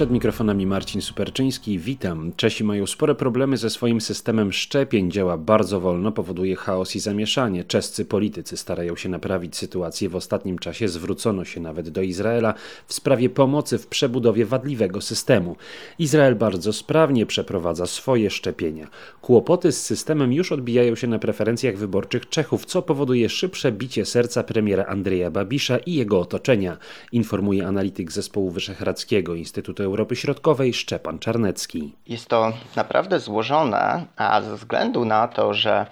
Przed mikrofonami Marcin Superczyński. Witam. Czesi mają spore problemy ze swoim systemem szczepień. Działa bardzo wolno, powoduje chaos i zamieszanie. Czescy politycy starają się naprawić sytuację. W ostatnim czasie zwrócono się nawet do Izraela w sprawie pomocy w przebudowie wadliwego systemu. Izrael bardzo sprawnie przeprowadza swoje szczepienia. Kłopoty z systemem już odbijają się na preferencjach wyborczych Czechów, co powoduje szybsze bicie serca premiera Andrzeja Babisza i jego otoczenia, informuje analityk zespołu Wyszehradzkiego Instytutu Europy Środkowej Szczepan Czarnecki. Jest to naprawdę złożone, a ze względu na to, że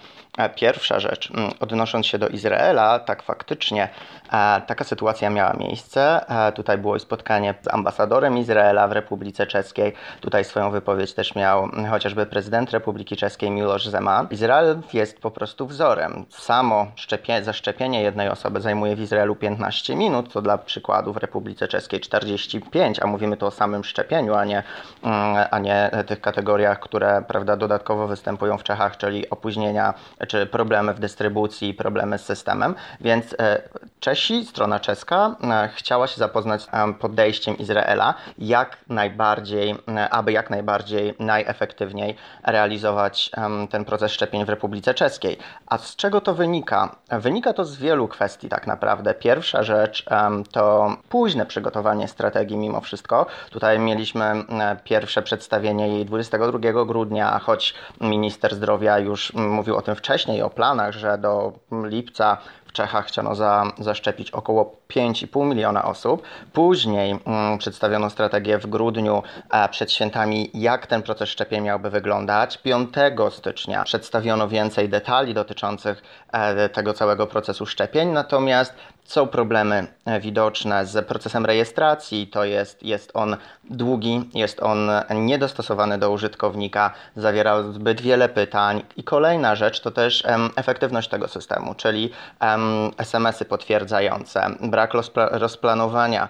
pierwsza rzecz, mm, odnosząc się do Izraela, tak faktycznie e, taka sytuacja miała miejsce. E, tutaj było spotkanie z ambasadorem Izraela w Republice Czeskiej. Tutaj swoją wypowiedź też miał mm, chociażby prezydent Republiki Czeskiej Miloš Zeman. Izrael jest po prostu wzorem. Samo szczepie, zaszczepienie jednej osoby zajmuje w Izraelu 15 minut, co dla przykładu w Republice Czeskiej 45, a mówimy tu o samym szczepieniu, a nie, mm, a nie tych kategoriach, które prawda, dodatkowo występują w Czechach, czyli opóźnienia czy problemy w dystrybucji, problemy z systemem, więc e, Czesi, strona czeska, e, chciała się zapoznać z podejściem Izraela, jak najbardziej, e, aby jak najbardziej, najefektywniej realizować ten proces szczepień w Republice Czeskiej. A z czego to wynika? Wynika to z wielu kwestii tak naprawdę. Pierwsza rzecz to późne przygotowanie strategii mimo wszystko. Tutaj mieliśmy pierwsze przedstawienie jej 22 grudnia, choć minister zdrowia już mówił o tym wcześniej, o planach, że do lipca w Czechach chciano za, zaszczepić około 5,5 miliona osób. Później mm, przedstawiono strategię w grudniu e, przed świętami, jak ten proces szczepień miałby wyglądać. 5 stycznia przedstawiono więcej detali dotyczących e, tego całego procesu szczepień, natomiast są problemy e, widoczne z procesem rejestracji. To jest, jest on długi, jest on niedostosowany do użytkownika, zawiera zbyt wiele pytań. I kolejna rzecz to też um, efektywność tego systemu, czyli um, SMS-y potwierdzające, brak rozplanowania,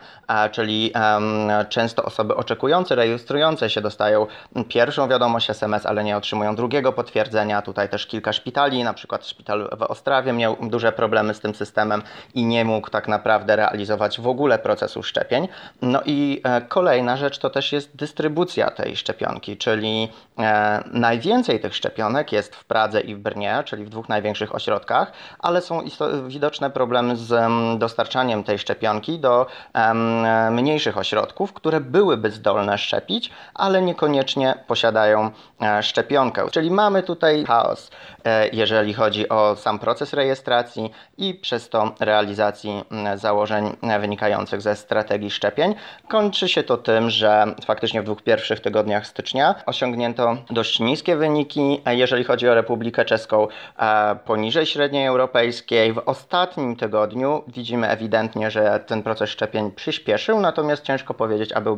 czyli często osoby oczekujące, rejestrujące się dostają pierwszą wiadomość SMS, ale nie otrzymują drugiego potwierdzenia. Tutaj też kilka szpitali, na przykład szpital w Ostrawie miał duże problemy z tym systemem i nie mógł tak naprawdę realizować w ogóle procesu szczepień. No i e, kolejna rzecz to też jest dystrybucja tej szczepionki, czyli e, najwięcej tych szczepionek jest w Pradze i w Brnie, czyli w dwóch największych ośrodkach, ale są widoczne problemy z dostarczaniem tej szczepionki do mniejszych ośrodków, które byłyby zdolne szczepić, ale niekoniecznie posiadają e, szczepionkę. Czyli mamy tutaj chaos, jeżeli chodzi o sam proces rejestracji i przez to realizacji założeń wynikających ze strategii szczepień. Kończy się to tym, że faktycznie w dwóch pierwszych tygodniach stycznia osiągnięto dość niskie wyniki, jeżeli chodzi o Republikę Czeską, poniżej średniej europejskiej. W ostatnim tygodniu widzimy ewidentnie, że ten proces szczepień przyspieszył, natomiast ciężko powiedzieć, aby,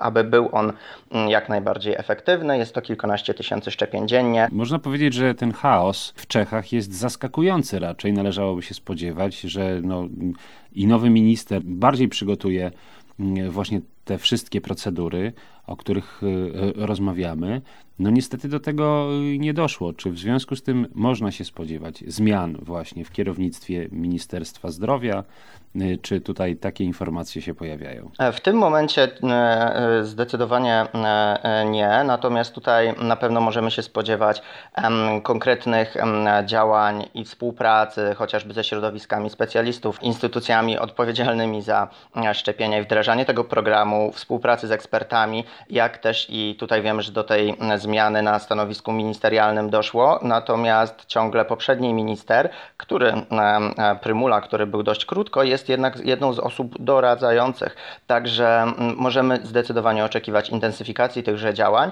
aby był on mm, jak najbardziej efektywny. Jest to kilkanaście tysięcy szczepień dziennie. Można powiedzieć, że ten chaos w Czechach jest zaskakujący raczej. Należałoby się spodziewać, że no, i nowy minister bardziej przygotuje mm, właśnie te wszystkie procedury, o których y, y, rozmawiamy, no niestety do tego nie doszło. Czy w związku z tym można się spodziewać zmian właśnie w kierownictwie Ministerstwa Zdrowia? Y, czy tutaj takie informacje się pojawiają? E, w tym momencie e, zdecydowanie e, nie, natomiast tutaj na pewno możemy się spodziewać konkretnych działań i współpracy, chociażby ze środowiskami specjalistów, instytucjami odpowiedzialnymi za szczepienia i wdrażanie tego programu, współpracy z ekspertami, jak też i tutaj wiemy, że do tej zmiany na stanowisku ministerialnym doszło, natomiast ciągle poprzedni minister, który, Prymula, który był dość krótko, jest jednak jedną z osób doradzających. Także możemy zdecydowanie oczekiwać intensyfikacji tychże działań,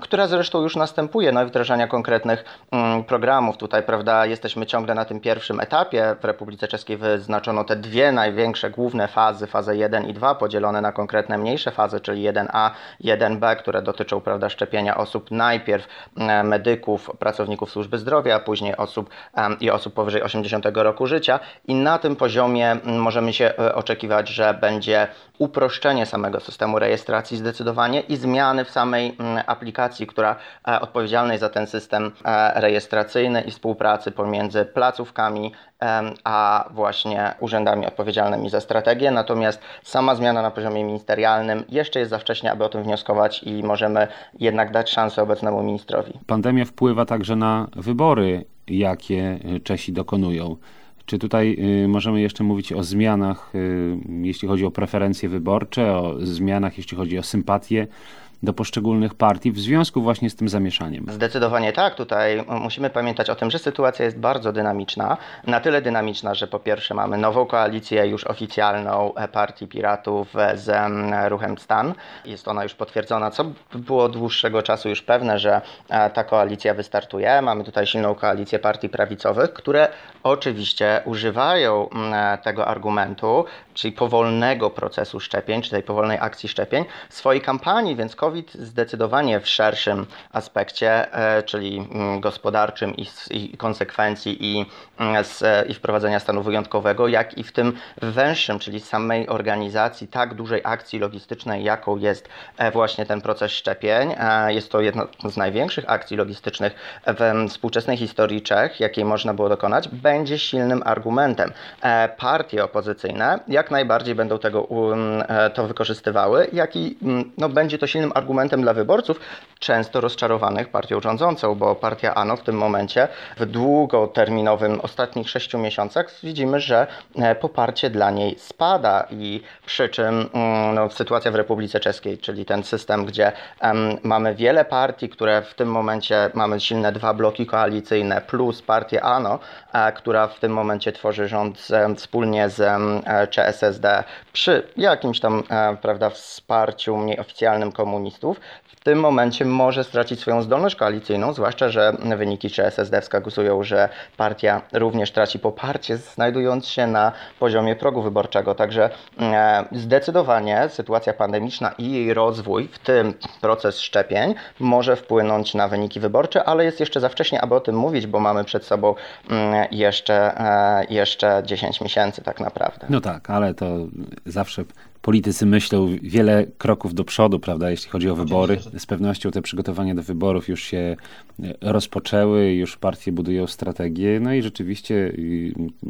która zresztą już następuje, no i wdrażania konkretnych programów. Tutaj, prawda, jesteśmy ciągle na tym pierwszym etapie. W Republice Czeskiej wyznaczono te dwie największe główne fazy, fazę 1 i 2, podzielone na konkretne mniejsze fazy, czyli 1A, 1B, które dotyczą, prawda, szczepienia osób najpierw medyków, pracowników służby zdrowia, a później osób i osób powyżej 80 roku życia. I na tym poziomie możemy się oczekiwać, że będzie uproszczenie samego systemu rejestracji zdecydowanie i zmiany w samej aplikacji, która odpowiedzialna jest za ten system rejestracyjny i współpracy pomiędzy placówkami a właśnie urzędami odpowiedzialnymi za strategię. Natomiast sama zmiana na poziomie ministerialnym jeszcze jest za wcześnie, aby o tym wnioskować i możemy jednak dać szansę obecnemu ministrowi. Pandemia wpływa także na wybory, jakie Czesi dokonują. Czy tutaj y, możemy jeszcze mówić o zmianach, y, jeśli chodzi o preferencje wyborcze, o zmianach, jeśli chodzi o sympatię do poszczególnych partii w związku właśnie z tym zamieszaniem? Zdecydowanie tak. Tutaj musimy pamiętać o tym, że sytuacja jest bardzo dynamiczna. Na tyle dynamiczna, że po pierwsze mamy nową koalicję już oficjalną e, Partii Piratów z Ruchem Stan. Jest ona już potwierdzona, co było dłuższego czasu już pewne, że e, ta koalicja wystartuje. Mamy tutaj silną koalicję partii prawicowych, które oczywiście używają e, tego argumentu, czyli powolnego procesu szczepień, czy tej powolnej akcji szczepień w swojej kampanii, więc COVID zdecydowanie w szerszym aspekcie, e, czyli mm, gospodarczym i, konsekwencji i, mm, i wprowadzenia stanu wyjątkowego, jak i w tym węższym, czyli samej organizacji tak dużej akcji logistycznej, jaką jest e, właśnie ten proces szczepień. E, jest to jedna z największych akcji logistycznych w współczesnej historii Czech, jakiej można było dokonać, będzie silnym argumentem. Partie opozycyjne jak najbardziej będą tego, um, to wykorzystywały, jak i no, będzie to silnym argumentem dla wyborców, często rozczarowanych partią rządzącą, bo partia ANO w tym momencie, w długoterminowym, ostatnich sześciu miesiącach, widzimy, że e, poparcie dla niej spada i przy czym mm, no, sytuacja w Republice Czeskiej, czyli ten system, gdzie um, mamy wiele partii, które w tym momencie mamy silne dwa bloki koalicyjne, plus partię ANO, a, e, która w tym momencie tworzy rząd wspólnie z CSSD przy jakimś tam e, prawda, wsparciu mniej oficjalnym komunistycznym, w tym momencie może stracić swoją zdolność koalicyjną, zwłaszcza, że wyniki czy SSD wskazują, że partia również traci poparcie, znajdując się na poziomie progu wyborczego. Także e, zdecydowanie sytuacja pandemiczna i jej rozwój, w tym proces szczepień, może wpłynąć na wyniki wyborcze, ale jest jeszcze za wcześnie, aby o tym mówić, bo mamy przed sobą mm, jeszcze, e, jeszcze 10 miesięcy tak naprawdę. No tak, ale to zawsze politycy myślą wiele kroków do przodu, prawda, jeśli chodzi o wybory. Z pewnością te przygotowania do wyborów już się e, rozpoczęły, już partie budują strategię, no i rzeczywiście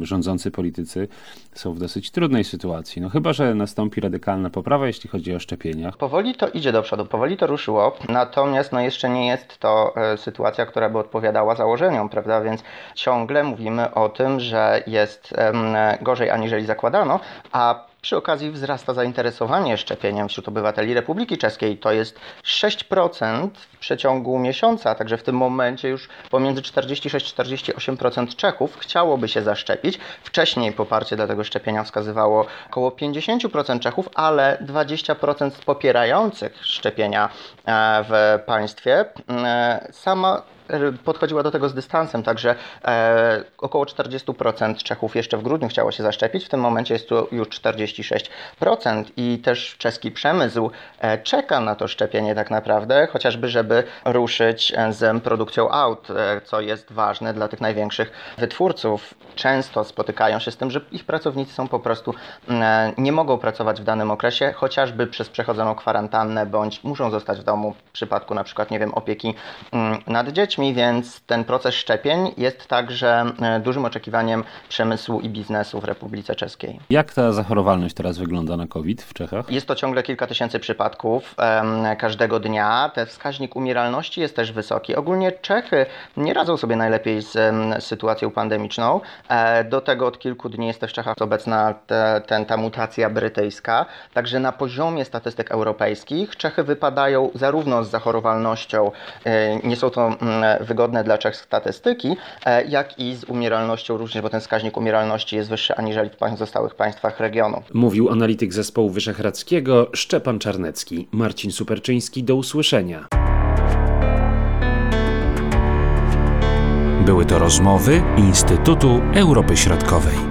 rządzący politycy są w dosyć trudnej sytuacji. No chyba, że nastąpi radykalna poprawa, jeśli chodzi o szczepienia. Powoli to idzie do przodu, powoli to ruszyło, natomiast no jeszcze nie jest to e, sytuacja, która by odpowiadała założeniom, prawda, więc ciągle mówimy o tym, że jest gorzej aniżeli zakładano, a przy okazji wzrasta zainteresowanie szczepieniem wśród obywateli Republiki Czeskiej. To jest 6% w przeciągu miesiąca, także w tym momencie już pomiędzy 46-48% Czechów chciałoby się zaszczepić. Wcześniej poparcie dla tego szczepienia wskazywało około 50% Czechów, ale 20% popierających szczepienia e, w państwie e, sama podchodziła do tego z dystansem, także e, około 40% Czechów jeszcze w grudniu chciało się zaszczepić, w tym momencie jest to już 46% i też czeski przemysł e, czeka na to szczepienie tak naprawdę, chociażby żeby ruszyć z produkcją aut, e, co jest ważne dla tych największych wytwórców. Często spotykają się z tym, że ich pracownicy są po prostu e, nie mogą pracować w danym okresie, chociażby przez przechodzoną kwarantannę, bądź muszą zostać w domu w przypadku na przykład, nie wiem, opieki mm, nad dziećmi dziećmi, więc ten proces szczepień jest także e, dużym oczekiwaniem przemysłu i biznesu w Republice Czeskiej. Jak ta zachorowalność teraz wygląda na COVID w Czechach? Jest to ciągle kilka tysięcy przypadków każdego dnia. Ten wskaźnik umieralności jest też wysoki. Ogólnie Czechy nie radzą sobie najlepiej z sytuacją pandemiczną. E, do tego od kilku dni jest też w Czechach obecna te, ten, ta mutacja brytyjska. Także na poziomie statystyk europejskich Czechy wypadają zarówno z zachorowalnością, e, nie są to wygodne dla Czech statystyki, e, jak i z umieralnością również, bo ten wskaźnik umieralności jest wyższy aniżeli w pozostałych państwach regionu. Mówił analityk zespołu wyszehradzkiego Szczepan Czarnecki. Marcin Superczyński, do usłyszenia. Były to rozmowy Instytutu Europy Środkowej.